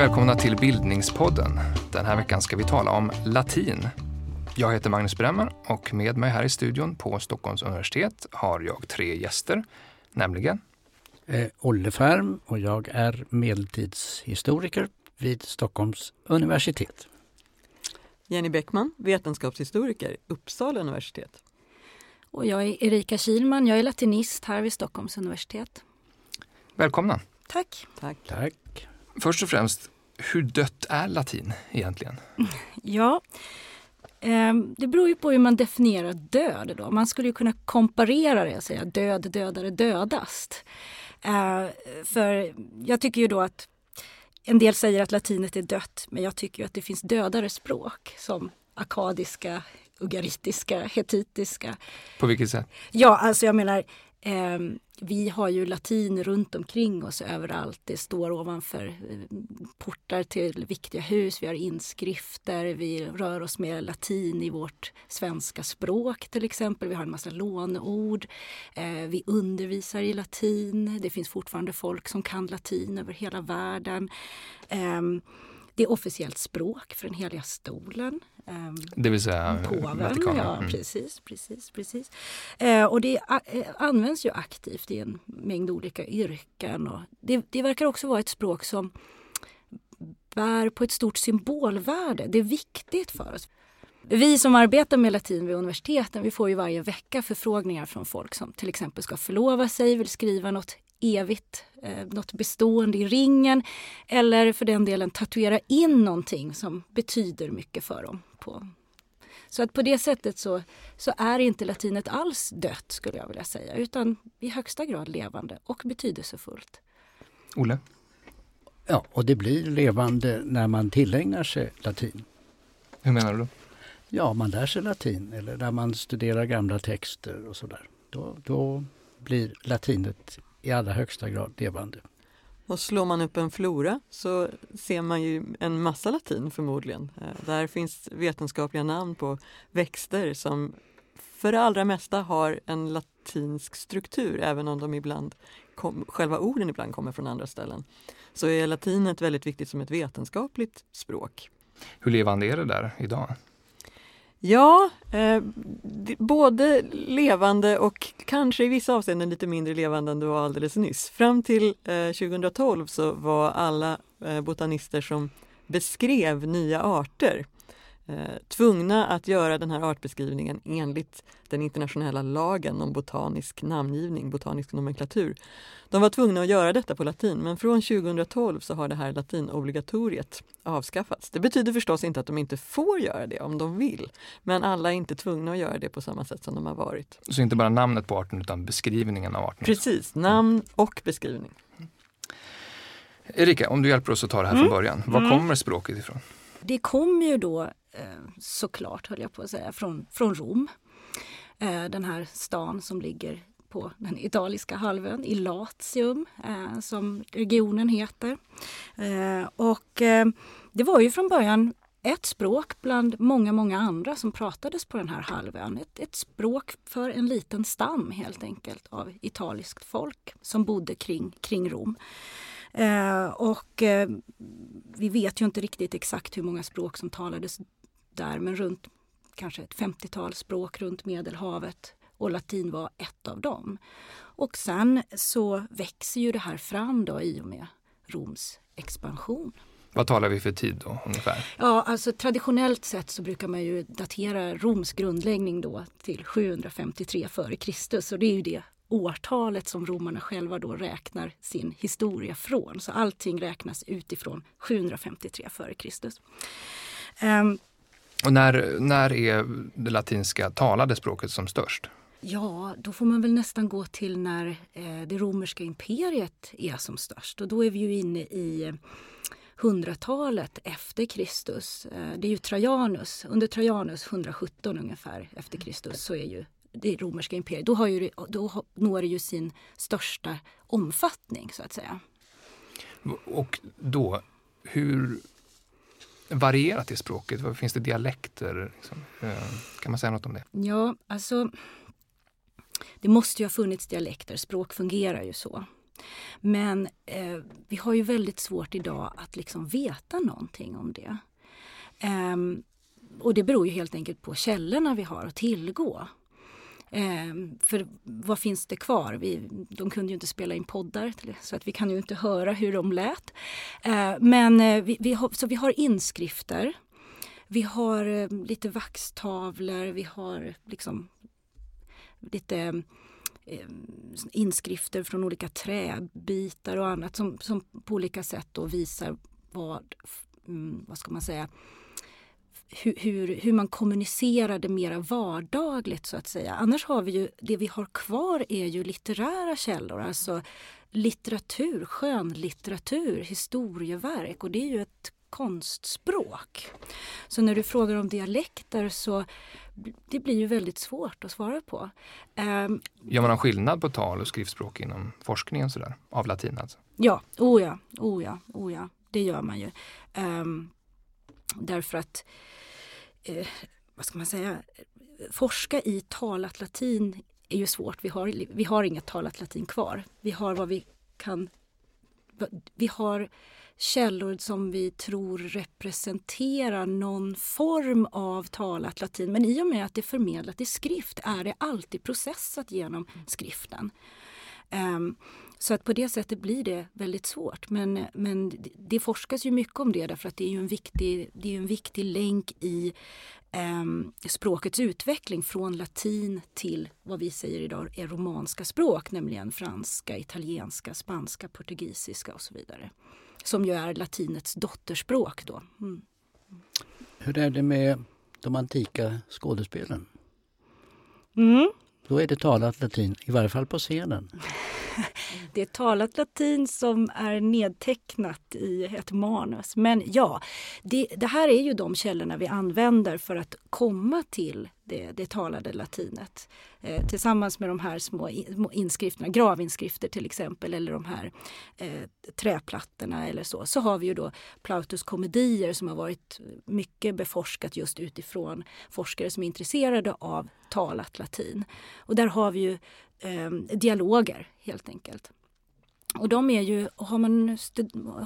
välkomna till Bildningspodden. Den här veckan ska vi tala om latin. Jag heter Magnus Bremmer och med mig här i studion på Stockholms universitet har jag tre gäster, nämligen eh, Olle Färm och jag är medeltidshistoriker vid Stockholms universitet. Jenny Bäckman, vetenskapshistoriker, Uppsala universitet. Och jag är Erika Kilman, jag är latinist här vid Stockholms universitet. Välkomna! Tack! Tack. Tack. Först och främst, hur dött är latin egentligen? Ja, eh, det beror ju på hur man definierar död. Då. Man skulle ju kunna komparera det och säga död, dödare, dödast. Eh, för jag tycker ju då att en del säger att latinet är dött, men jag tycker att det finns dödare språk som akadiska, ugaritiska, hetitiska. På vilket sätt? Ja, alltså jag menar, eh, vi har ju latin runt omkring oss överallt. Det står ovanför eh, portar till viktiga hus. Vi har inskrifter. Vi rör oss med latin i vårt svenska språk till exempel. Vi har en massa låneord. Eh, vi undervisar i latin. Det finns fortfarande folk som kan latin över hela världen. Ehm, det är officiellt språk för den heliga stolen. Ehm, det vill säga påven. Vatikanen. Ja, mm. precis. precis, precis. Eh, och det eh, används ju aktivt i en mängd olika yrken. Och det, det verkar också vara ett språk som bär på ett stort symbolvärde. Det är viktigt för oss. Vi som arbetar med latin vid universiteten vi får ju varje vecka förfrågningar från folk som till exempel ska förlova sig, vill skriva något evigt, eh, något bestående i ringen eller för den delen tatuera in någonting som betyder mycket för dem. På. Så att på det sättet så, så är inte latinet alls dött skulle jag vilja säga utan i högsta grad levande och betydelsefullt. Olle? Ja, och det blir levande när man tillägnar sig latin. Hur menar du? Ja, man lär sig latin eller när man studerar gamla texter och sådär. Då, då blir latinet i allra högsta grad levande. Och slår man upp en flora så ser man ju en massa latin förmodligen. Eh, där finns vetenskapliga namn på växter som för det allra mesta har en latinsk struktur även om de ibland kom, själva orden ibland kommer från andra ställen. Så är latinet väldigt viktigt som ett vetenskapligt språk. Hur levande är det där idag? Ja, eh, både levande och kanske i vissa avseenden lite mindre levande än det var alldeles nyss. Fram till eh, 2012 så var alla eh, botanister som beskrev nya arter tvungna att göra den här artbeskrivningen enligt den internationella lagen om botanisk namngivning, botanisk nomenklatur. De var tvungna att göra detta på latin men från 2012 så har det här latinobligatoriet avskaffats. Det betyder förstås inte att de inte får göra det om de vill men alla är inte tvungna att göra det på samma sätt som de har varit. Så inte bara namnet på arten utan beskrivningen av arten? Precis, namn och beskrivning. Erika, om du hjälper oss att ta det här mm. från början. Var mm. kommer språket ifrån? Det kommer ju då eh, Eh, såklart, höll jag på att säga, från, från Rom. Eh, den här stan som ligger på den italiska halvön, i Latium eh, som regionen heter. Och det var ju från början ett språk bland många, många andra som pratades på den här halvön. Ett, ett språk för en liten stam helt enkelt av italiskt folk som bodde kring, kring Rom. Eh, och eh, vi vet ju inte riktigt exakt hur många språk som talades där men runt kanske ett 50-tal språk runt Medelhavet och latin var ett av dem. Och sen så växer ju det här fram då i och med Roms expansion. Vad talar vi för tid då ungefär? Ja, alltså traditionellt sett så brukar man ju datera Roms grundläggning då till 753 f.Kr. och det är ju det årtalet som romarna själva då räknar sin historia från. Så allting räknas utifrån 753 f.Kr. Och när, när är det latinska talade språket som störst? Ja, då får man väl nästan gå till när eh, det romerska imperiet är som störst. Och då är vi ju inne i hundratalet efter Kristus. Eh, det är ju Trajanus, under Trajanus 117 ungefär efter Kristus så är ju det romerska imperiet, då, har ju, då når det ju sin största omfattning så att säga. Och då, hur varierat i språket? Finns det dialekter? Liksom? Eh, kan man säga något om det? Ja, alltså det måste ju ha funnits dialekter, språk fungerar ju så. Men eh, vi har ju väldigt svårt idag att liksom veta någonting om det. Eh, och det beror ju helt enkelt på källorna vi har att tillgå. Ehm, för vad finns det kvar? Vi, de kunde ju inte spela in poddar så att vi kan ju inte höra hur de lät. Ehm, men eh, vi, vi har, så vi har inskrifter. Vi har eh, lite vaxtavlor, vi har liksom lite ehm, inskrifter från olika träbitar och annat som, som på olika sätt då visar vad, mm, vad ska man säga, hur, hur, hur, man kommunicerade mera vardagligt så att säga. Annars har vi ju, det vi har kvar är ju litterära källor, alltså litteratur, skönlitteratur, historieverk och det är ju ett konstspråk. Så när du frågar om dialekter så det blir ju väldigt svårt att svara på. Um, Gör man någon skillnad på tal och skriftspråk inom forskningen sådär, av latin alltså? Ja, oh ja, oh ja, oh ja, det gör man ju. Um, därför att eh, vad ska man säga, forska i talat latin är ju svårt. Vi har, vi har inget talat latin kvar. Vi har vad vi kan... Vi har källor som vi tror representerar någon form av talat latin. Men i och med att det är förmedlat i skrift är det alltid processat genom skriften. Um, så att på det sättet blir det väldigt svårt. Men, men det forskas ju mycket om det därför att det är ju en viktig, det är en viktig länk i eh, språkets utveckling från latin till vad vi säger idag är romanska språk, nämligen franska, italienska, spanska, portugisiska och så vidare. Som ju är latinets dotterspråk då. Mm. Hur är det med de antika skådespelen? Mm. Då är det talat latin, i varje fall på scenen. det är talat latin som är nedtecknat i ett manus. Men ja, det, det här är ju de källorna vi använder för att komma till det, det talade latinet. Eh, tillsammans med de här små inskrifterna, gravinskrifter till exempel, eller de här eh, träplattorna eller så, så har vi ju då Plautus komedier som har varit mycket beforskat just utifrån forskare som är intresserade av talat latin. Och där har vi ju eh, dialoger helt enkelt. Och de är ju, har man,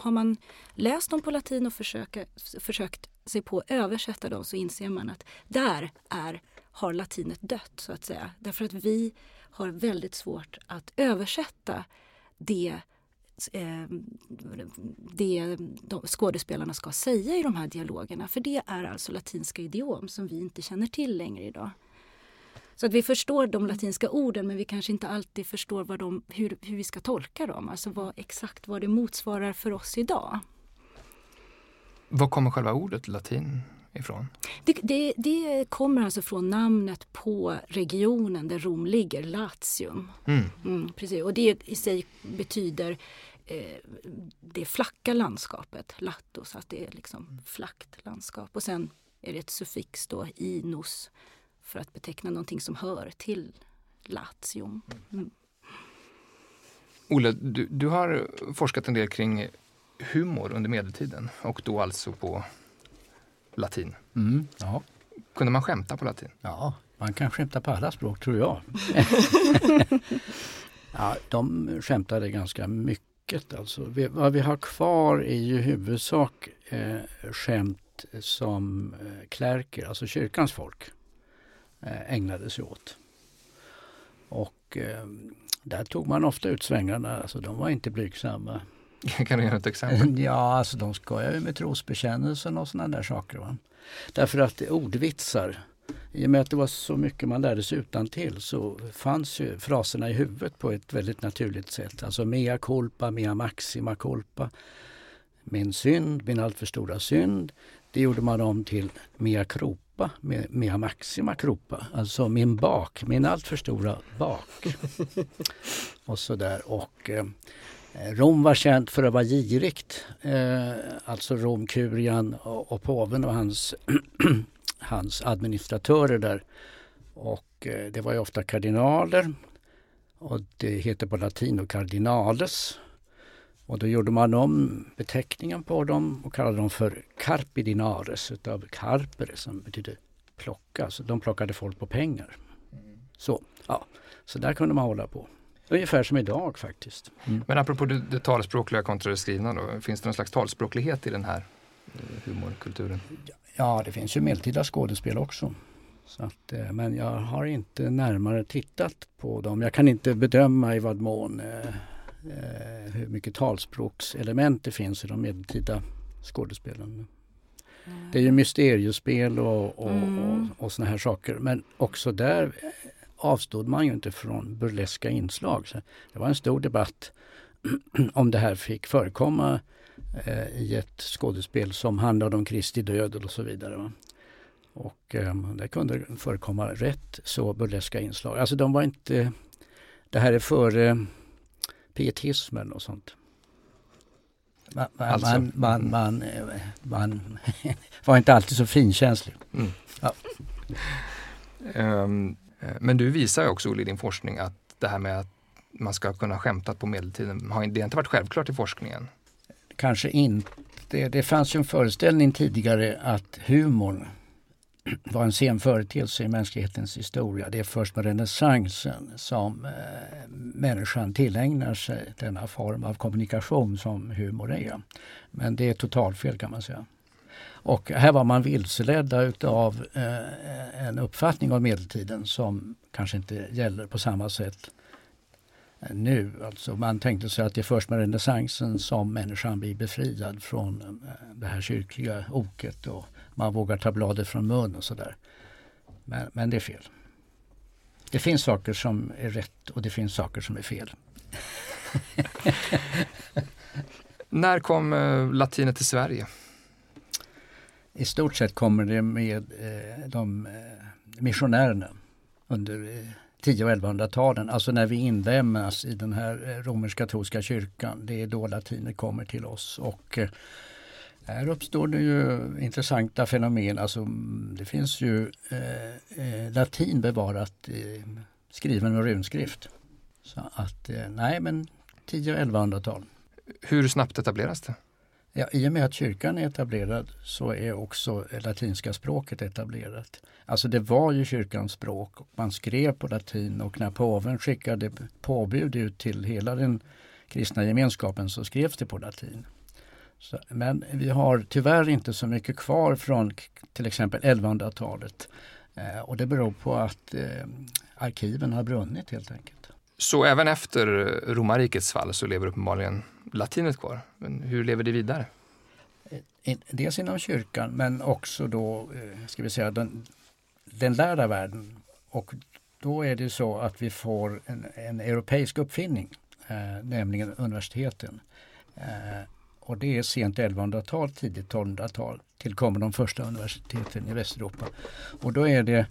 har man läst dem på latin och försöka, försökt sig på att översätta dem så inser man att där är, har latinet dött så att säga. Därför att vi har väldigt svårt att översätta det eh, det de skådespelarna ska säga i de här dialogerna. För det är alltså latinska idiom som vi inte känner till längre idag. Så att vi förstår de latinska orden men vi kanske inte alltid förstår vad de, hur, hur vi ska tolka dem. Alltså vad, exakt vad det motsvarar för oss idag. Var kommer själva ordet latin ifrån? Det, det, det, kommer alltså från namnet på regionen där Rom ligger, Latium. Mm. Mm, precis. Och det i sig betyder eh, det flacka landskapet, latos, att det är liksom flackt landskap. Och sen är det ett suffix då, inos, för att beteckna någonting som hör till Latium. Mm. Olle, du, du har forskat en del kring humor under medeltiden och då alltså på latin. Mm, ja. Kunde man skämta på latin? Ja, man kan skämta på alla språk tror jag. ja, de skämtade ganska mycket. Alltså. Vi, vad vi har kvar är ju huvudsak eh, skämt som eh, klärker, alltså kyrkans folk, eh, ägnade sig åt. Och eh, där tog man ofta ut svängarna, alltså de var inte blygsamma. kan du ge ett exempel? Ja, alltså de skojar ju med trosbekännelsen och sådana där saker. Va? Därför att ordvitsar, i och med att det var så mycket man lärde sig utan till så fanns ju fraserna i huvudet på ett väldigt naturligt sätt. Alltså mea culpa, mea maxima culpa. Min synd, min alltför stora synd. Det gjorde man om till mea kropa, mea maxima kropa. Alltså min bak, min alltför stora bak. och sådär. Och Eh, Rom var känt för att vara girigt. Eh, alltså Romkurian och, och påven och hans, hans administratörer där. Och eh, det var ju ofta kardinaler. Och det heter på latin cardinales. Och då gjorde man om beteckningen på dem och kallade dem för carpidinares utav carpere som betyder plocka. Så de plockade folk på pengar. Så, ja. så där kunde man hålla på. Ungefär som idag faktiskt. Mm. Men apropå det, det talspråkliga kontra det skrivna då, finns det någon slags talspråklighet i den här eh, humorkulturen? Ja, det finns ju medeltida skådespel också. Så att, eh, men jag har inte närmare tittat på dem. Jag kan inte bedöma i vad mån eh, eh hur mycket talspråkselement det finns i de medeltida skådespelen. Det är ju mysteriespel och, och, mm. och, och såna här saker. Men också där avstod man ju inte från burleska inslag. Så det var en stor debatt om det här fick förekomma eh, i ett skådespel som handlade om Kristi död och så vidare. Va? Och eh, det kunde förekomma rätt så burleska inslag. Alltså de var inte... Det här är före pietismen och sånt. Man, alltså. man, man, man, eh, man var inte alltid så finkänslig. Mm. Ja. Um, Eh, men du visar ju också, Olle, i din forskning att det här med att man ska kunna skämta på medeltiden, det har inte varit självklart i forskningen? Kanske inte. Det fanns ju en föreställning tidigare att humorn var en sen företeelse i mänsklighetens historia. Det är först med renässansen som eh, människan tillägnar sig denna form av kommunikation som humor är. Men det är totalfel kan man säga. Och här var man vilseledda utav eh, en uppfattning av medeltiden som kanske inte gäller på samma sätt nu. Alltså man tänkte sig att det är först med renässansen som människan blir befriad från eh, det här kyrkliga oket och man vågar ta bladet från mun och sådär. Men, men det är fel. Det finns saker som är rätt och det finns saker som är fel. När kom eh, latinet till Sverige? I stort sett kommer det med eh, de eh, missionärerna under eh, 10 och 1100-talen, alltså när vi inlemmas i den här eh, romersk-katolska kyrkan. Det är då latinet kommer till oss. Och eh, här uppstår det ju intressanta fenomen. Alltså, mm, det finns ju eh, eh, latin bevarat i skriven med runskrift. Så att eh, nej men 10 och 1100-tal. Hur snabbt etableras det? Ja, I och med att kyrkan är etablerad så är också latinska språket etablerat. Alltså det var ju kyrkans språk och man skrev på latin och när påven skickade påbud ut till hela den kristna gemenskapen så skrevs det på latin. Så, men vi har tyvärr inte så mycket kvar från till exempel 1100-talet. Eh, och det beror på att eh, arkiven har brunnit helt enkelt. Så även efter romarrikets fall så lever uppenbarligen latinet kvar. Men hur lever det vidare? Eh, dels inom kyrkan men också då, eh, ska vi säga, den, den lärda världen. Och då är det så att vi får en, en europeisk uppfinning, eh, nämligen universiteten. Eh, och det är sent 1100-tal, tidigt 1200-tal tillkommer de första universiteten i Västeuropa. Och då är det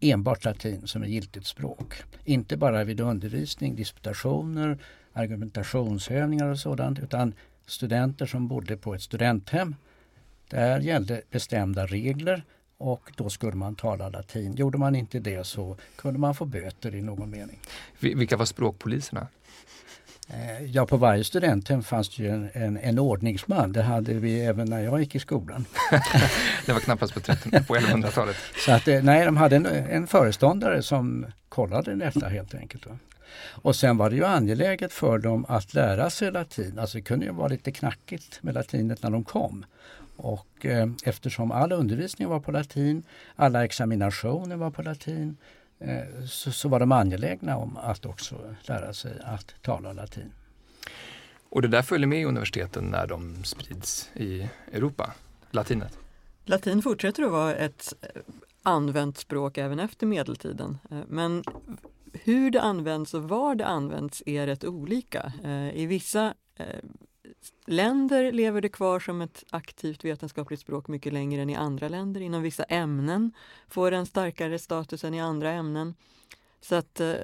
enbart latin som är giltigt språk. Inte bara vid undervisning, disputationer, argumentationsövningar och sådant utan studenter som bodde på ett studenthem. Där gällde bestämda regler och då skulle man tala latin. Gjorde man inte det så kunde man få böter i någon mening. Vilka var språkpoliserna? Eh, ja, på varje studenthem fanns det ju en, en, en ordningsman. Det hade vi även när jag gick i skolan. det var knappast på, på 1100-talet. Så att, eh, nej, de hade en, en föreståndare som kollade detta helt enkelt. Va? Och sen var det ju angeläget för dem att lära sig latin. Alltså det kunde ju vara lite knackigt med latinet när de kom. Och eh, eftersom all undervisning var på latin, alla examinationer var på latin, så, så var de angelägna om att också lära sig att tala latin. Och det där följer med i universiteten när de sprids i Europa, latinet? Latin fortsätter att vara ett eh, använt språk även efter medeltiden. Eh, men hur det används och var det används är rätt olika. I vissa länder lever det kvar som ett aktivt vetenskapligt språk mycket längre än i andra länder. Inom vissa ämnen får det en starkare status än i andra ämnen. Så att eh,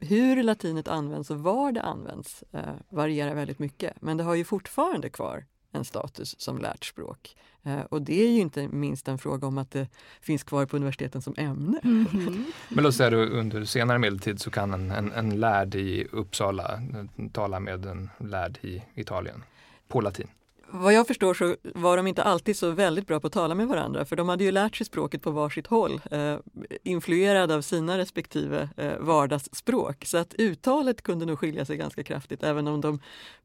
hur latinet används och var det används eh, varierar väldigt mycket. Men det har ju fortfarande kvar en status som lärt språk. Eh, och det är ju inte minst en fråga om att det finns kvar på universiteten som ämne. Mm -hmm. Men låt säga att under senare medeltid så kan en, en, en lärd i Uppsala tala med en lärd i Italien på latin? vad jag förstår så var de inte alltid så väldigt bra på att tala med varandra för de hade ju lärt sig språket på varsitt håll, eh, influerad av sina respektive eh, vardagsspråk. Så att uttalet kunde nog skilja sig ganska kraftigt även om de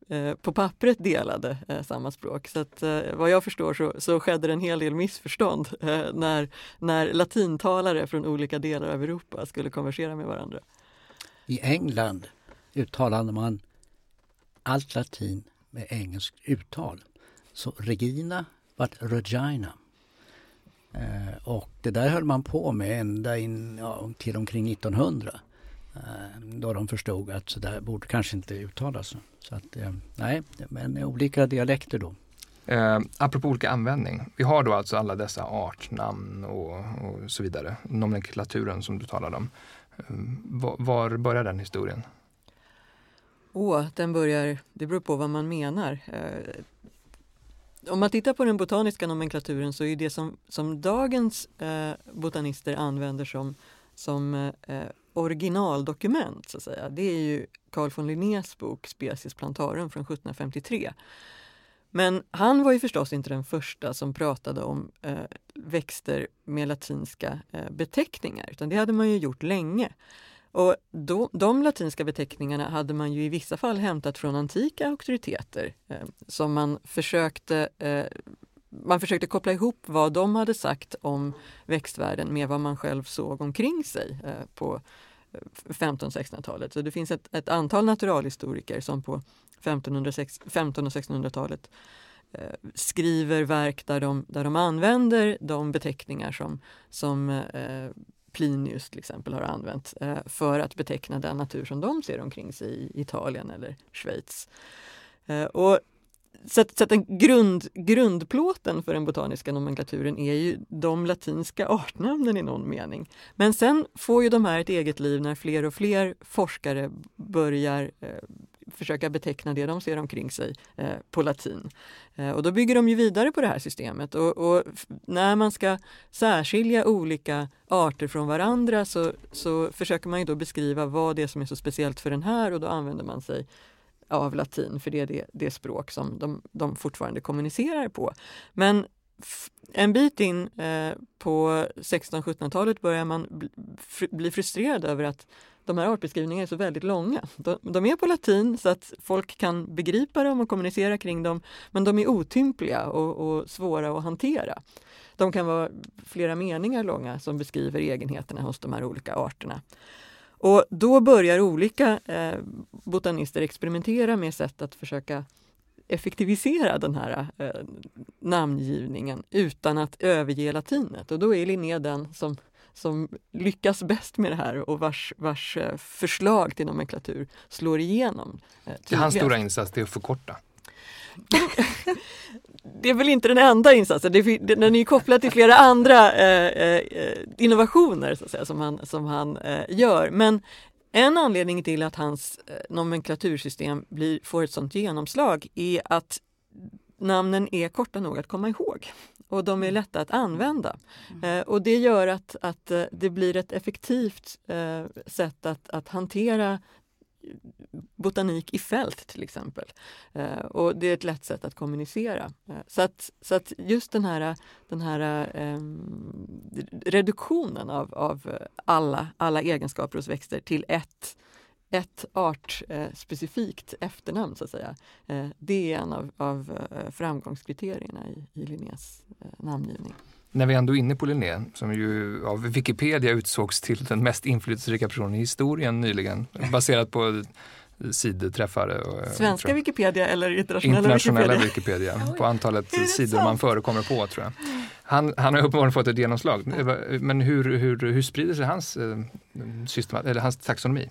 eh, på pappret delade eh, samma språk. Så att, eh, vad jag förstår så, så skedde det en hel del missförstånd eh, när, när latintalare från olika delar av Europa skulle konversera med varandra. I England uttalade man allt latin med engelskt uttal. Så Regina vart Regina. Eh, och det där höll man på med ända in ja, till omkring 1900. Eh, då de förstod att så där borde kanske inte uttalas. Så att, eh, nej, men olika dialekter då. Eh, apropå olika användning. Vi har då alltså alla dessa artnamn och, och så vidare. Nomenklaturen som du talade om. Eh, var, var börjar den historien? Åh, den börjar, det beror på vad man menar. Eh, om man tittar på den botaniska nomenklaturen så är det som, som dagens eh, botanister använder som, som eh, originaldokument, så att säga. det är ju Carl von Linnés bok Species plantarum från 1753. Men han var ju förstås inte den första som pratade om eh, växter med latinska eh, beteckningar, utan det hade man ju gjort länge. Och då, de latinska beteckningarna hade man ju i vissa fall hämtat från antika auktoriteter eh, som man försökte eh, man försökte koppla ihop vad de hade sagt om växtvärlden med vad man själv såg omkring sig eh, på eh, 1500-1600-talet. Så det finns ett, ett, antal naturalhistoriker som på 1500 och 1600-talet eh, skriver verk där de, där de använder de beteckningar som, som eh, Plinius till exempel har använt eh, för att beteckna den natur som de ser omkring sig i Italien eller Schweiz. Eh, och så att, så att den grund, grundplåten för den botaniska nomenklaturen är ju de latinska artnamnen i någon mening. Men sen får ju de här ett eget liv när fler och fler forskare börjar eh, försöka beteckna det de ser omkring sig eh, på latin. Eh, och då bygger de ju vidare på det här systemet och, och, när man ska särskilja olika arter från varandra så, så försöker man ju då beskriva vad det är som är så speciellt för den här och då använder man sig av latin för det är det, det språk som de, de fortfarande kommunicerar på. Men en bit in eh, på 1600-1700-talet börjar man bli frustrerad över att de här artbeskrivningarna är så väldigt långa. De, de, är på latin så att folk kan begripa dem och kommunicera kring dem men de är otympliga och, och svåra att hantera. De kan vara flera meningar långa som beskriver egenheterna hos de här olika arterna. Och då börjar olika eh, botanister experimentera med sätt att försöka effektivisera den här eh, namngivningen utan att överge latinet. Och då är Linné den som, som lyckas bäst med det här och vars, vars eh, förslag till nomenklatur slår igenom. Eh, hans stora insats, är att förkorta. det är väl inte den enda insatsen, den är kopplad till flera andra eh, eh, innovationer så att säga, som han, som han gör. Men en anledning till att hans nomenklatursystem blir, får ett sånt genomslag är att namnen är korta nog att komma ihåg och de är lätta att använda. Mm. Eh, och det gör att, att eh, det blir ett effektivt eh, sätt att, att hantera botanik i fält till exempel. Eh, och det är ett lätt sätt att kommunicera. Eh, så, att, så att just den här, den här eh, reduktionen av, av alla, alla egenskaper hos växter till ett ett artspecifikt eh, efternamn så att säga. Eh, det är en av, av eh, framgångskriterierna i, i Linnés namngivning. När vi ändå är inne på Linné, som ju av Wikipedia utsågs till den mest inflytelserika personen i historien nyligen, baserat på sidträffar. Svenska Wikipedia eller internationella, internationella Wikipedia? Wikipedia på antalet sidor man förekommer på tror jag. Han, han har uppenbarligen fått ett genomslag. Men hur, hur, hur sprider sig hans, system, eller hans taxonomi?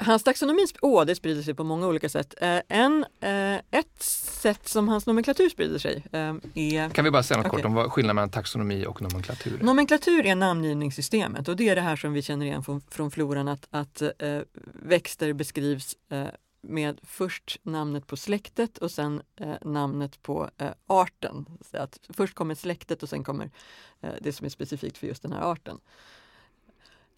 Hans taxonomi oh, det sprider sig på många olika sätt. Eh, en, eh, ett sätt som hans nomenklatur sprider sig eh, är... Kan vi bara säga något okay. kort om vad skillnaden mellan taxonomi och nomenklatur är? Nomenklatur är namngivningssystemet och det är det här som vi känner igen från, från floran att, att eh, växter beskrivs eh, med först namnet på släktet och sen eh, namnet på eh, arten. Så att först kommer släktet och sen kommer eh, det som är specifikt för just den här arten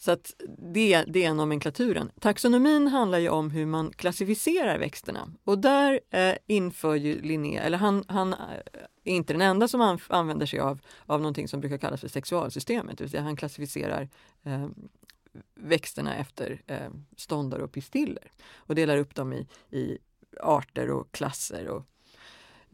så att det, det är nomenklaturen. Taxonomin handlar ju om hur man klassificerar växterna och där eh, inför ju Linné, eller han, han eh, är inte den enda som använder sig av, av någonting som brukar kallas för sexualsystemet, det vill säga han klassificerar eh, växterna efter eh, ståndar och pistiller och delar upp dem i, i arter och klasser. Och,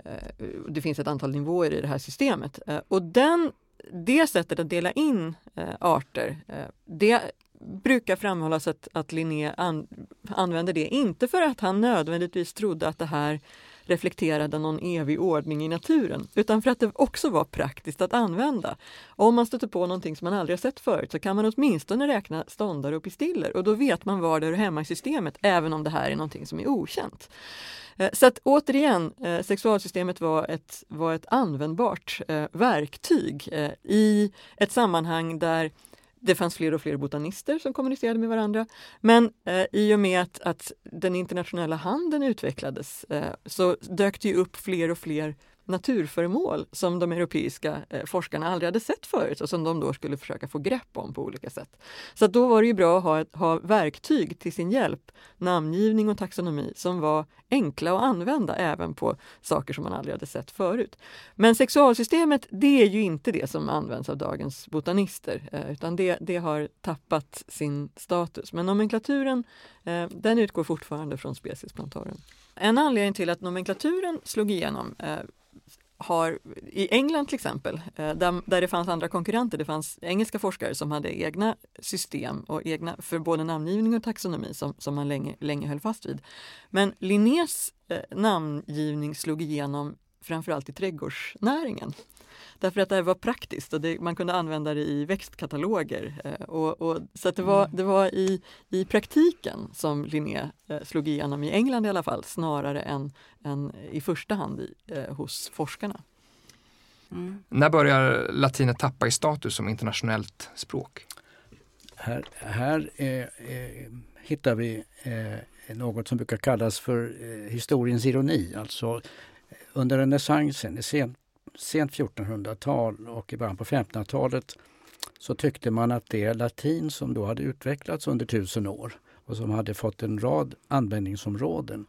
eh, det finns ett antal nivåer i det här systemet. Eh, och den, det sättet att dela in eh, arter, eh, det brukar framhållas att, att Linné an, använder det, inte för att han nödvändigtvis trodde att det här reflekterade någon evig ordning i naturen, utan för att det också var praktiskt att använda. Om man stöter på någonting som man aldrig har sett förut så kan man åtminstone räkna ståndare och pistiller och då vet man var det hör hemma i systemet, även om det här är någonting som är okänt. Eh, så att återigen, eh, sexualsystemet var ett, var ett användbart eh, verktyg i ett sammanhang där det fanns fler och fler botanister som kommunicerade med varandra. Men eh, i och med att, att, den internationella handeln utvecklades eh, så dök det upp fler och fler naturföremål som de europeiska eh, forskarna aldrig hade sett förut och som de då skulle försöka få grepp om på olika sätt. Så då var det ju bra att ha, ha verktyg till sin hjälp, namngivning och taxonomi, som var enkla att använda även på saker som man aldrig hade sett förut. Men sexualsystemet, det är ju inte det som används av dagens botanister, eh, utan det, det har tappat sin status. Men nomenklaturen, eh, den utgår fortfarande från speciesplantören. En anledning till att nomenklaturen slog igenom har i England till exempel, eh, där, där det fanns andra konkurrenter, det fanns engelska forskare som hade egna system och egna för både namngivning och taxonomi som, som man länge, länge höll fast vid. Men Linnés eh, namngivning slog igenom framförallt i trädgårdsnäringen. Därför att det var praktiskt och det, man kunde använda det i växtkataloger. Eh, och, och, så det var, mm. det var i, i praktiken som Linné eh, slog igenom i England i alla fall snarare än, än i första hand i, eh, hos forskarna. Mm. När börjar latinet tappa i status som internationellt språk? Här, här eh, eh, hittar vi eh, något som brukar kallas för eh, historiens ironi. Alltså under renässansen, sent sent 1400-tal och i början på 1500-talet så tyckte man att det latin som då hade utvecklats under tusen år och som hade fått en rad användningsområden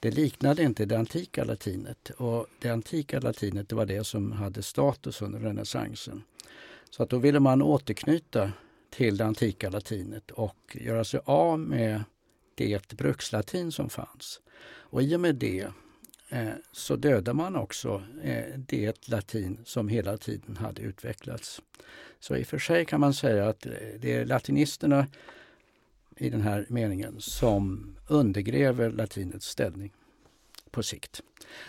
det liknade inte det antika latinet. Och det antika latinet det var det som hade status under renässansen. Så att då ville man återknyta till det antika latinet och göra sig av med det brukslatin som fanns. Och i och med det så dödar man också eh, det latin som hela tiden hade utvecklats. Så i och för sig kan man säga att eh, det är latinisterna i den här meningen som undergräver latinets ställning på sikt.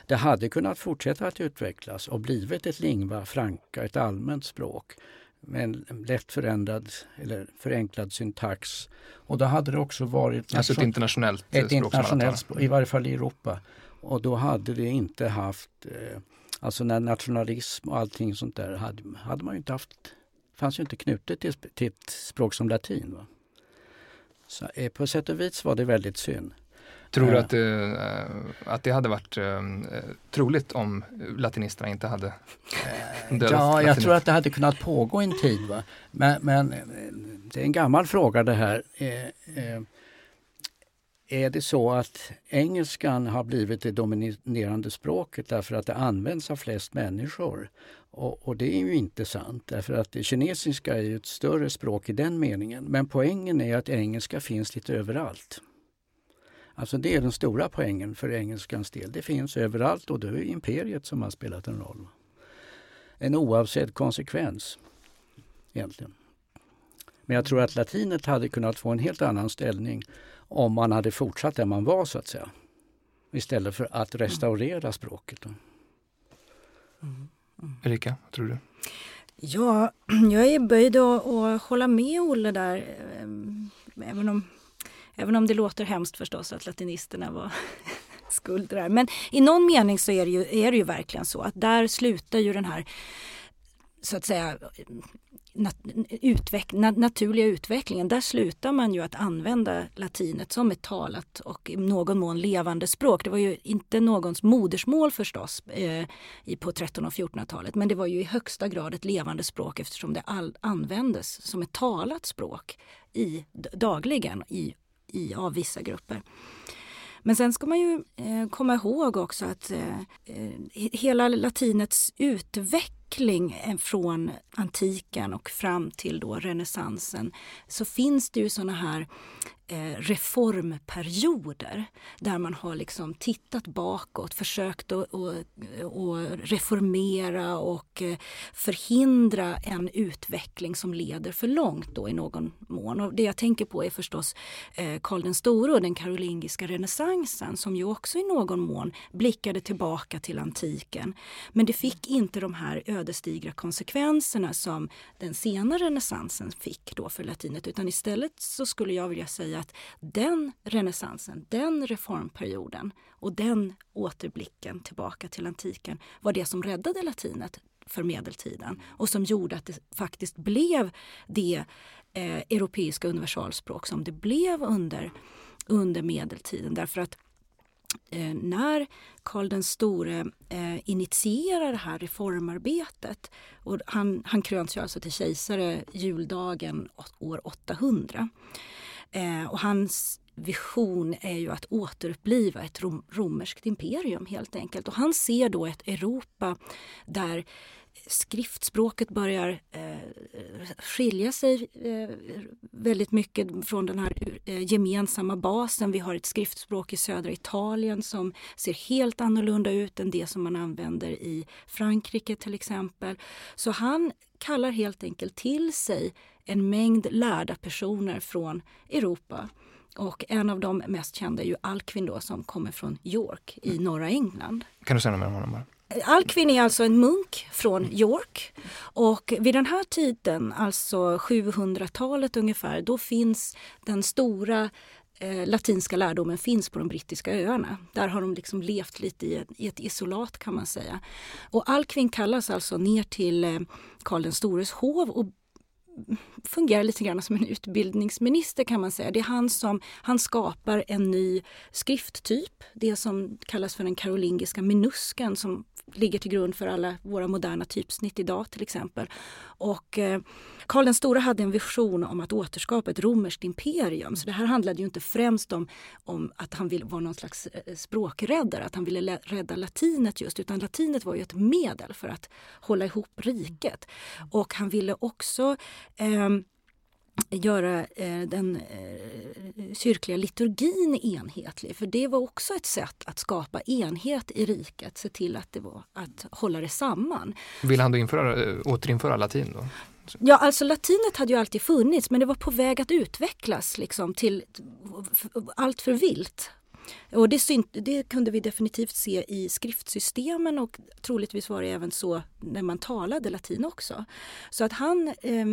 Det hade kunnat fortsätta att utvecklas och blivit ett lingua franca, ett allmänt språk med en lätt förändrad eller förenklad syntax. Och då hade det också varit... Alltså ett internationellt ett språk? internationellt språk, i varje fall i Europa. Och då hade det inte haft, eh, alltså när nationalism och allting sånt där hade, hade man ju inte haft, fanns ju inte knutet till, till ett språk som latin. Va? Så eh, på sätt och vis var det väldigt synd. Tror du att det, eh, att det hade varit eh, troligt om latinisterna inte hade dödat Ja, jag latinist? tror att det hade kunnat pågå en tid. Va? Men, men det är en gammal fråga det här. Är det så att engelskan har blivit det dominerande språket därför att det används av flest människor? Och, och, det är ju inte sant därför att kinesiska är ett större språk i den meningen. Men poängen är att engelska finns lite överallt. Alltså det är den stora poängen för engelskans del. Det finns överallt och det är imperiet som har spelat en roll. En oavsedd konsekvens egentligen. Men jag tror att latinet hade kunnat få en helt annan ställning om man hade fortsatt där man var så att säga. Istället för att restaurera språket. Mm. Mm. Erika, vad tror du? Ja, jag är böjd att, att hålla med Olle där. Ehm, även om, även om det låter hemskt förstås att latinisterna var skuld där. Men i någon mening så är det, ju, är det ju verkligen så att där slutar ju den här så att säga nat utveck nat naturliga utvecklingen, där slutar man ju att använda latinet som ett talat och i någon mån levande språk. Det var ju inte någons modersmål förstås eh, på 1300 och 1400-talet men det var ju i högsta grad ett levande språk eftersom det all, användes som ett talat språk i, dagligen i, i, av vissa grupper. Men sen ska man ju eh, komma ihåg också att eh, eh hela latinets utveckling utveckling eh, från antiken och fram till då renässansen så finns det ju såna här eh, reformperioder där man har liksom tittat bakåt, försökt att, att, att reformera och eh, förhindra en utveckling som leder för långt då i någon mån. Och det jag tänker på är förstås Karl den store och den karolingiska renässansen som ju också i någon mån blickade tillbaka till antiken. Men det fick inte de här ödesdigra konsekvenserna som den senare renässansen fick då för latinet utan istället så skulle jag vilja säga att den renässansen, den reformperioden och den återblicken tillbaka till antiken var det som räddade latinet för medeltiden och som gjorde att det faktiskt blev det eh, europeiska universalspråk som det blev under, under medeltiden. Därför att eh, när Karl den store eh, initierar det här reformarbetet och han, han kröns ju alltså till kejsare juldagen år 800 Eh, och hans vision är ju att återuppliva ett rom romerskt imperium helt enkelt. Och han ser då ett Europa där skriftspråket börjar eh, skilja sig eh, väldigt mycket från den här eh, gemensamma basen. Vi har ett skriftspråk i södra Italien som ser helt annorlunda ut än det som man använder i Frankrike till exempel. Så han kallar helt enkelt till sig en mängd lärda personer från Europa. Och en av de mest kända är ju Alkvin då, som kommer från York i norra England. Kan du säga något mer om honom? Bara? Alcuin är alltså en munk från York och vid den här tiden, alltså 700-talet ungefär, då finns den stora eh, latinska lärdomen finns på de brittiska öarna. Där har de liksom levt lite i ett, i ett isolat kan man säga. Och Alcuin kallas alltså ner till eh, Karl den stores hov och fungerar lite grann som en utbildningsminister kan man säga. Det är han som han skapar en ny skrifttyp, det som kallas för den karolingiska minusken som ligger till grund för alla våra moderna typsnitt idag till exempel. Och eh, Karl den store hade en vision om att återskapa ett romerskt imperium. Så det här handlade ju inte främst om, om att han ville vara någon slags eh, eh, språkräddare, att han ville rädda latinet just, utan latinet var ju ett medel för att hålla ihop riket. Och han ville också eh, göra eh, den eh, kyrkliga liturgin enhetlig. För det var också ett sätt att skapa enhet i riket, se till att det var att hålla det samman. Vill han då införa, eh, återinföra latin då? Ja, alltså latinet hade ju alltid funnits men det var på väg att utvecklas liksom till allt för vilt. Och det, det, kunde vi definitivt se i skriftsystemen och troligtvis var det även så när man talade latin också. Så att han eh,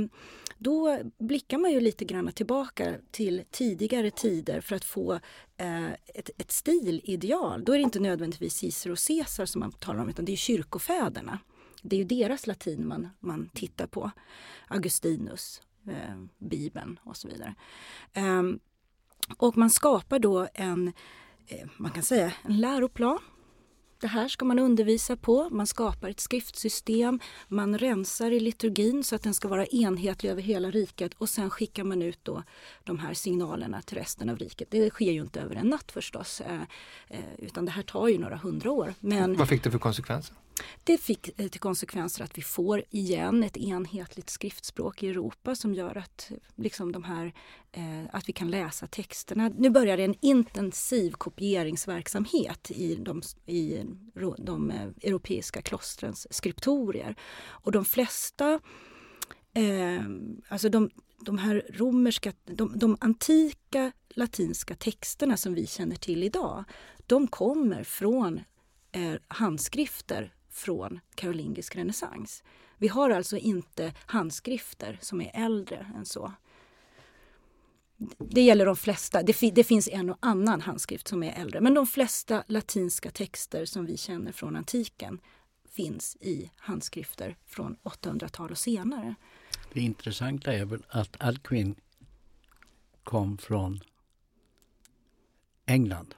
då blickar man ju lite grann tillbaka till tidigare tider för att få eh, ett, ett stilideal. Då är det inte nödvändigtvis Cicero och Caesar som man talar om utan det är kyrkofäderna. Det är ju deras latin man, man tittar på. Augustinus, eh, Bibeln och så vidare. Eh, och man skapar då en, eh, man kan säga en läroplan det här ska man undervisa på. Man skapar ett skriftsystem. Man rensar i liturgin så att den ska vara enhetlig över hela riket och sen skickar man ut då de här signalerna till resten av riket. Det sker ju inte över en natt förstås, eh, eh, utan det här tar ju några hundra år. Men Vad fick det för konsekvenser? Det fick till konsekvenser att vi får igen ett enhetligt skriftspråk i Europa som gör att, liksom de här, eh, att vi kan läsa texterna. Nu börjar det en intensiv kopieringsverksamhet i de, i de eh, europeiska klostrens skriptorier. Och de flesta, eh, alltså de, de här romerska, de, de antika latinska texterna som vi känner till idag, de kommer från eh, handskrifter från karolingisk renässans. Vi har alltså inte handskrifter som är äldre än så. Det gäller de flesta. Det, det, finns en och annan handskrift som är äldre men de flesta latinska texter som vi känner från antiken finns i handskrifter från 800-tal och senare. Det intressanta är väl att Alcuin kom från England.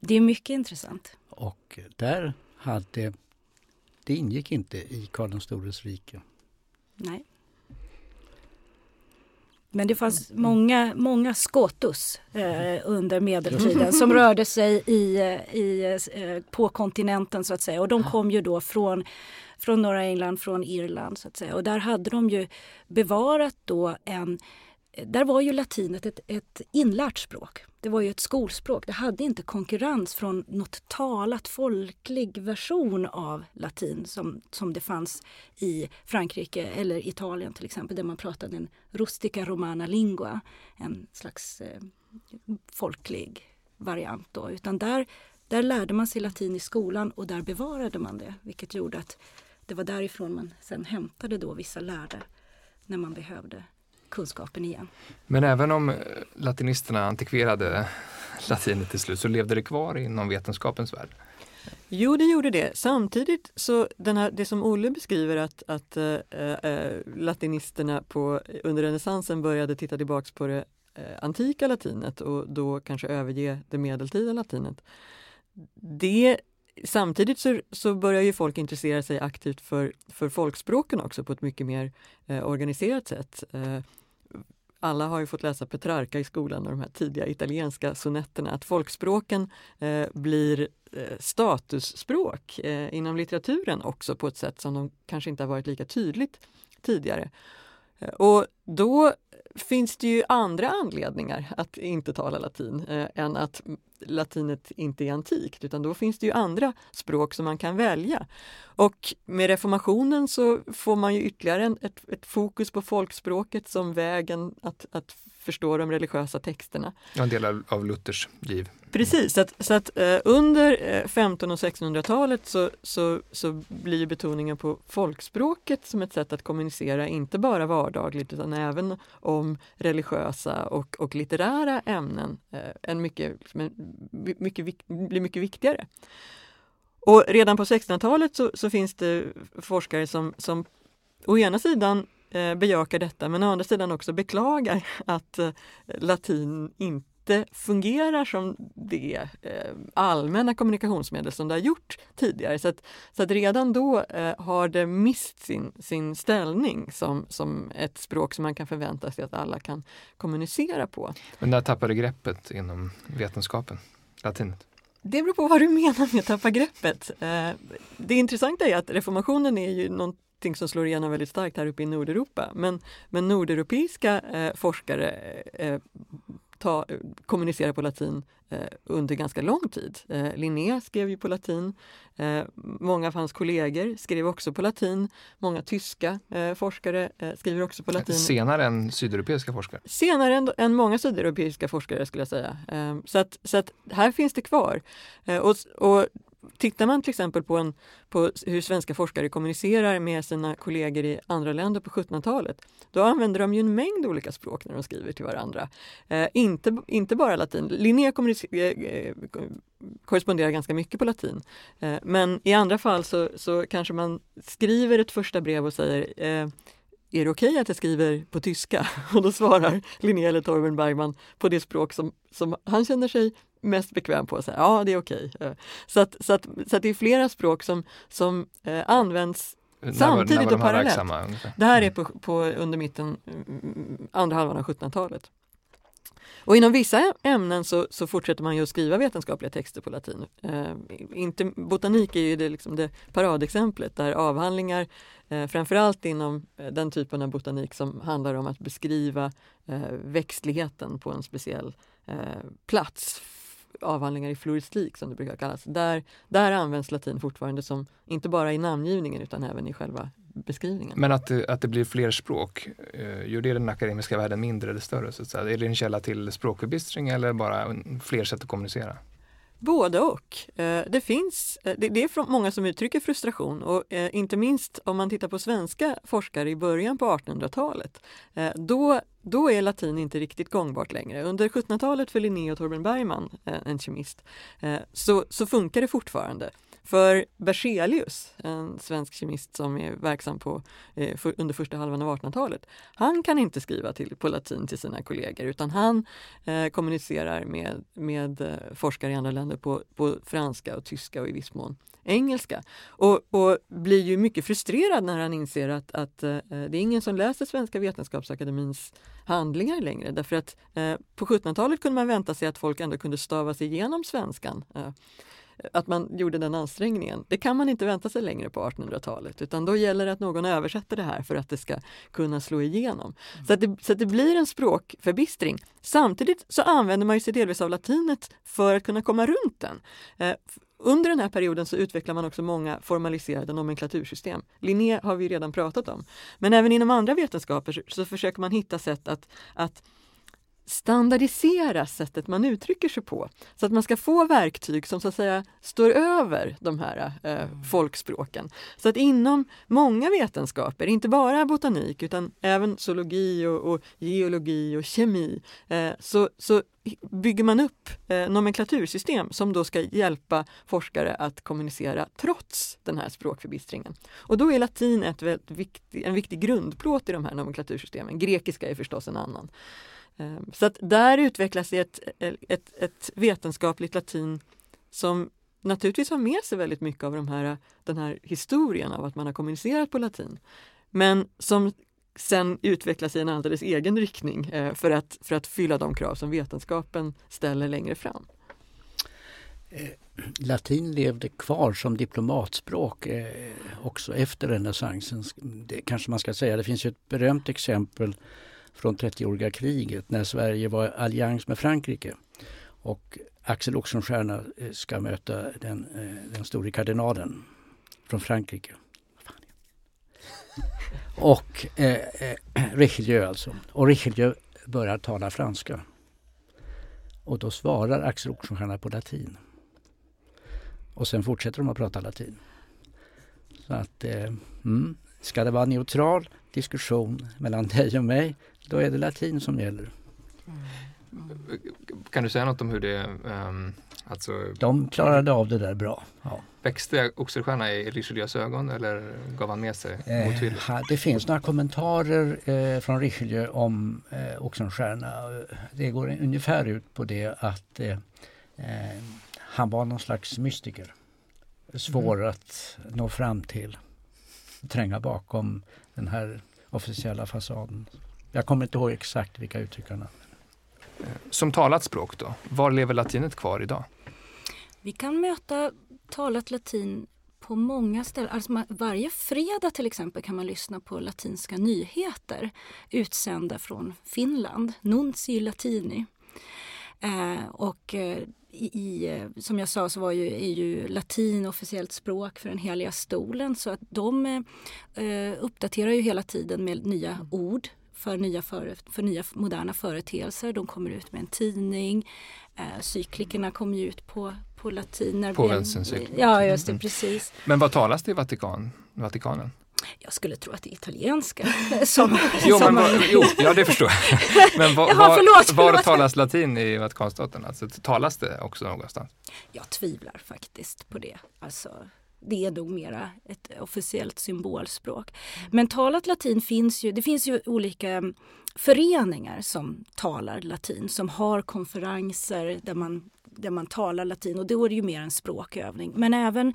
Det är mycket intressant. Och där hade, det ingick inte i Karl den stores rike. Nej. Men det fanns många, många skotus eh, under medeltiden som rörde sig i, i, eh, på kontinenten så att säga. Och de kom ju då från, från norra England, från Irland så att säga. Och där hade de ju bevarat då en där var ju latinet ett, ett inlärt språk. Det var ju ett skolspråk. Det hade inte konkurrens från något talat folklig version av latin som, som det fanns i Frankrike eller Italien till exempel där man pratade en rustica romana lingua, en slags eh, folklig variant. Då. Utan där, där lärde man sig latin i skolan och där bevarade man det vilket gjorde att det var därifrån man sen hämtade då vissa lärde när man behövde kunskapen igen. Men även om eh, latinisterna antikverade latinet till slut så levde det kvar inom vetenskapens värld? Jo, det gjorde det. Samtidigt så den här, det som Olle beskriver att, att äh, äh, latinisterna på, under renässansen började titta tillbaks på det äh, antika latinet och då kanske överge det medeltida latinet. Det Samtidigt så, så, börjar ju folk intressera sig aktivt för, för folkspråken också på ett mycket mer organiserat sätt. Alla har ju fått läsa Petrarca i skolan och de här tidiga italienska sonetterna, att folkspråken eh, blir eh, statusspråk eh, inom litteraturen också på ett sätt som de kanske inte har varit lika tydligt tidigare. Eh, och då finns det ju andra anledningar att inte tala latin eh, än att latinet inte är antikt utan då finns det ju andra språk som man kan välja. Och med reformationen så får man ju ytterligare en, ett, ett fokus på folkspråket som vägen att, att förstå de religiösa texterna. En del av, av Luthers giv. Precis, så att, så att eh, under eh, 1500 och 1600-talet så, så, så blir betoningen på folkspråket som ett sätt att kommunicera, inte bara vardagligt utan även om religiösa och, och litterära ämnen, eh, en mycket, mycket, blir mycket viktigare. Och redan på 1600-talet så, så, finns det forskare som, som å ena sidan eh, bejakar detta men å andra sidan också beklagar att eh, latin inte fungerar som det eh, allmänna kommunikationsmedel som det har gjort tidigare. Så att, så att redan då eh, har det mist sin, sin ställning som, som ett språk som man kan förvänta sig att alla kan kommunicera på. Men när tappade greppet inom vetenskapen, latinet? Det beror på vad du menar med tappa greppet. Eh, det intressanta är att reformationen är ju någon, någonting som slår igenom väldigt starkt här uppe i Nordeuropa. Men, men nordeuropeiska eh, forskare eh, ta, kommunicerar på latin eh, under ganska lång tid. Eh, Linné skrev ju på latin. Eh, många av hans kollegor skrev också på latin. Många tyska eh, forskare eh, skriver också på latin. Senare än sydeuropeiska forskare? Senare än, än många sydeuropeiska forskare skulle jag säga. Eh, så, att, så att här finns det kvar. och, och Tittar man till exempel på, en, på hur svenska forskare kommunicerar med sina kollegor i andra länder på 1700-talet, då använder de ju en mängd olika språk när de skriver till varandra. Eh, inte, inte bara latin. Linné eh, eh, korresponderar ganska mycket på latin. Eh, men i andra fall så, så kanske man skriver ett första brev och säger eh, är det okej okay att jag skriver på tyska? Och då svarar Linné eller Torben Bergman på det språk som, som han känner sig mest bekväm på att säga ja det är okej. Okay. Eh, så, att, så, att, så att det är flera språk som, som eh, används när samtidigt och parallellt. Det här är mm. på, på under mitten, mm, andra halvan av 1700-talet. Och inom vissa ämnen så, så, fortsätter man ju att skriva vetenskapliga texter på latin. Eh, inte, botanik är ju det, liksom det paradexemplet där avhandlingar, eh, framförallt inom eh, den typen av botanik som handlar om att beskriva eh, växtligheten på en speciell eh, plats avhandlingar i floristik som det brukar kallas. Där, där används latin fortfarande som, inte bara i namngivningen utan även i själva beskrivningen. Men att, att det blir fler språk, eh, gör det den akademiska världen mindre eller större? Så att säga? Är det en källa till språkförbistring eller bara fler sätt att kommunicera? Både och. Eh, det finns, eh, det är många som uttrycker frustration och inte minst om man tittar på svenska forskare i början på 1800-talet. Då, då är latin inte riktigt gångbart längre. Under 1700-talet för Linné och Torben Bergman, en kemist, så, så funkar det fortfarande. För Berzelius, en svensk kemist som är verksam på, eh, för, under första halvan av 1800-talet, han kan inte skriva till, på latin till sina kollegor utan han eh, kommunicerar med, med eh, forskare i andra länder på, på franska och tyska och i viss mån engelska. Och, och blir ju mycket frustrerad när han inser att, att eh, det är ingen som läser Svenska Vetenskapsakademins handlingar längre. Därför att eh, på 1700-talet kunde man vänta sig att folk ändå kunde stava sig igenom svenskan. Eh, att man gjorde den ansträngningen. Det kan man inte vänta sig längre på 1800-talet utan då gäller det att någon översätter det här för att det ska kunna slå igenom. Så, att det, så att det blir en språkförbistring. Samtidigt så använder man sig delvis av latinet för att kunna komma runt den. Eh, under den här perioden så utvecklar man också många formaliserade nomenklatursystem. Linné har vi redan pratat om. Men även inom andra vetenskaper så försöker man hitta sätt att, att standardisera sättet man uttrycker sig på. Så att man ska få verktyg som så att säga står över de här eh, folkspråken. Så att inom många vetenskaper, inte bara botanik utan även zoologi och, och geologi och kemi, eh, så, så bygger man upp eh, nomenklatursystem som då ska hjälpa forskare att kommunicera trots den här språkförbistringen. Och då är latin ett viktig, en viktig grundplåt i de här nomenklatursystemen. Grekiska är förstås en annan. Ehm, så att där utvecklas ett, ett, ett vetenskapligt latin som naturligtvis har med sig väldigt mycket av de här, den här historien av att man har kommunicerat på latin. Men som sen utvecklas i en alldeles egen riktning eh, för, att, för att fylla de krav som vetenskapen ställer längre fram. Eh, latin levde kvar som diplomatspråk eh, också efter renässansen. Det kanske man ska säga. Det finns ett berömt exempel från 30-åriga kriget när Sverige var i allians med Frankrike. Och Axel Oxenstierna eh, ska möta den, eh, den store kardinalen från Frankrike. Och eh, eh, Richelieu alltså. Och Richelieu börjar tala franska. Och då svarar Axel Oxenstierna på latin. Och sen fortsätter de att prata latin. Så att, eh, mm, ska det vara neutral diskussion mellan dig och mig, då är det latin som gäller. Kan du säga något om hur det um, alltså... De klarade av det där bra. Ja. Växte Oxenstierna i Richelieus ögon eller gav han med sig motvilligt? Eh, det finns några kommentarer eh, från Richelieu om eh, Oxenstierna. Det går ungefär ut på det att eh, eh han var någon slags mystiker. Svår mm. att nå fram till. Tränga bakom den här officiella fasaden. Jag kommer inte ihåg exakt vilka uttryck han använde. Som talat språk då, var lever latinet kvar idag? Vi kan möta talat latin på många ställen. Alltså varje fredag till exempel kan man lyssna på latinska nyheter utsända från Finland, Nunci Latini. Eh, och eh, i, eh, som jag sa så var ju, är ju latin officiellt språk för den heliga stolen så att de eh, uppdaterar ju hela tiden med nya ord för nya, för, för nya moderna företeelser. De kommer ut med en tidning. Eh, cyklikerna kommer ut på, på latin. Påvens Ja, just det, mm. precis. Men vad talas det i Vatikan, Vatikanen? Jag skulle tro att det är italienska. Som, jo, som men, jo, ja, det förstår jag. Men var, Jaha, förlåt, förlåt. var talas latin i Vatikanstaten? Alltså, talas det också någonstans? Jag tvivlar faktiskt på det. Alltså, det är nog mera ett officiellt symbolspråk. Men talat latin finns ju, det finns ju olika mm, föreningar som talar latin, som har konferenser där man, där man talar latin och då är det ju mer en språkövning. Men även,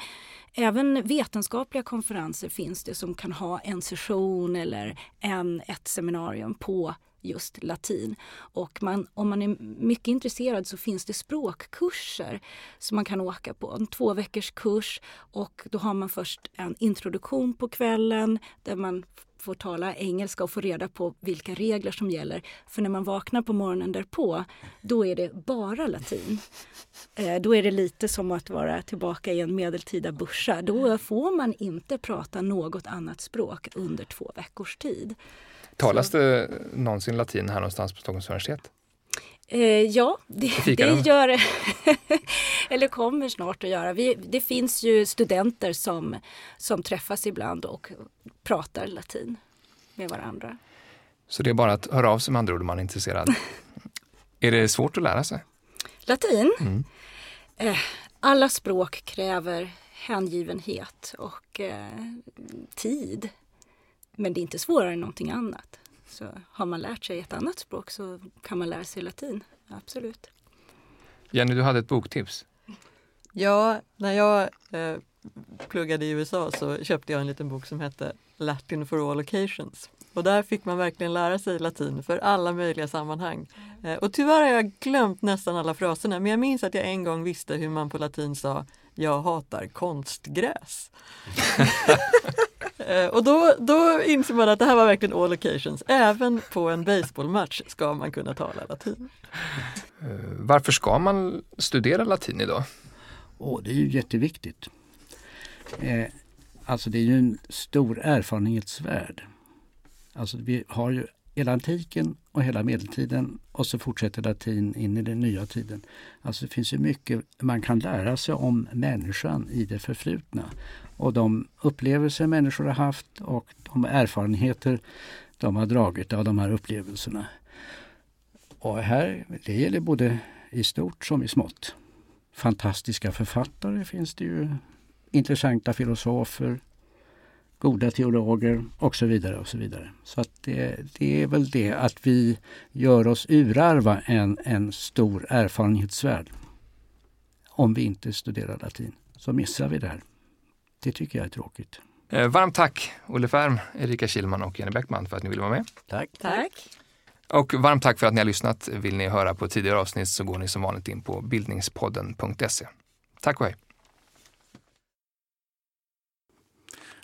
även vetenskapliga konferenser finns det som kan ha en session eller en, ett seminarium på just latin. Och man, om man är mycket intresserad så finns det språkkurser som man kan åka på. En två veckors kurs och då har man först en introduktion på kvällen där man får tala engelska och få reda på vilka regler som gäller. För när man vaknar på morgonen därpå, då är det bara latin. Eh, då är det lite som att vara tillbaka i en medeltida börsa. Då får man inte prata något annat språk under två veckors tid. Talas det någonsin latin här någonstans på Stockholms universitet? Eh, ja, det, det gör. Eller kommer snart att göra. Vi, det finns ju studenter som, som träffas ibland och pratar latin med varandra. Så det är bara att höra av sig med andra ord om man är intresserad. är det svårt att lära sig? Latin? Mm. Eh, alla språk kräver hängivenhet och eh, tid. Men det är inte svårare än någonting annat. Så har man lärt sig ett annat språk så kan man lära sig latin, absolut. Jenny, du hade ett boktips. Ja, när jag eh, pluggade i USA så köpte jag en liten bok som hette Latin for all occasions. Och där fick man verkligen lära sig latin för alla möjliga sammanhang. Eh, och tyvärr har jag glömt nästan alla fraserna men jag minns att jag en gång visste hur man på latin sa Jag hatar konstgräs. eh, och då, då inser man att det här var verkligen all occasions. Även på en baseballmatch ska man kunna tala latin. Eh, varför ska man studera latin idag? Oh, det är ju jätteviktigt. Eh, alltså det är ju en stor erfarenhetsvärld. Alltså vi har ju hela antiken och hela medeltiden och så fortsätter latin in i den nya tiden. Alltså det finns ju mycket man kan lära sig om människan i det förflutna. Och de upplevelser människor har haft och de erfarenheter de har dragit av de här upplevelserna. Och här, det gäller både i stort som i smått. Fantastiska författare finns det ju. Intressanta filosofer, goda teologer och så vidare. och Så vidare. Så att det, det är väl det att vi gör oss urarva en, en stor erfarenhetsvärld. Om vi inte studerar latin så missar vi det här. Det tycker jag är tråkigt. Eh, varmt tack Olle Färm, Erika Kilman och Jenny Bäckman för att ni ville vara med. Tack. Tack. Och varmt tack för att ni har lyssnat. Vill ni höra på tidigare avsnitt så går ni som vanligt in på bildningspodden.se. Tack och hej!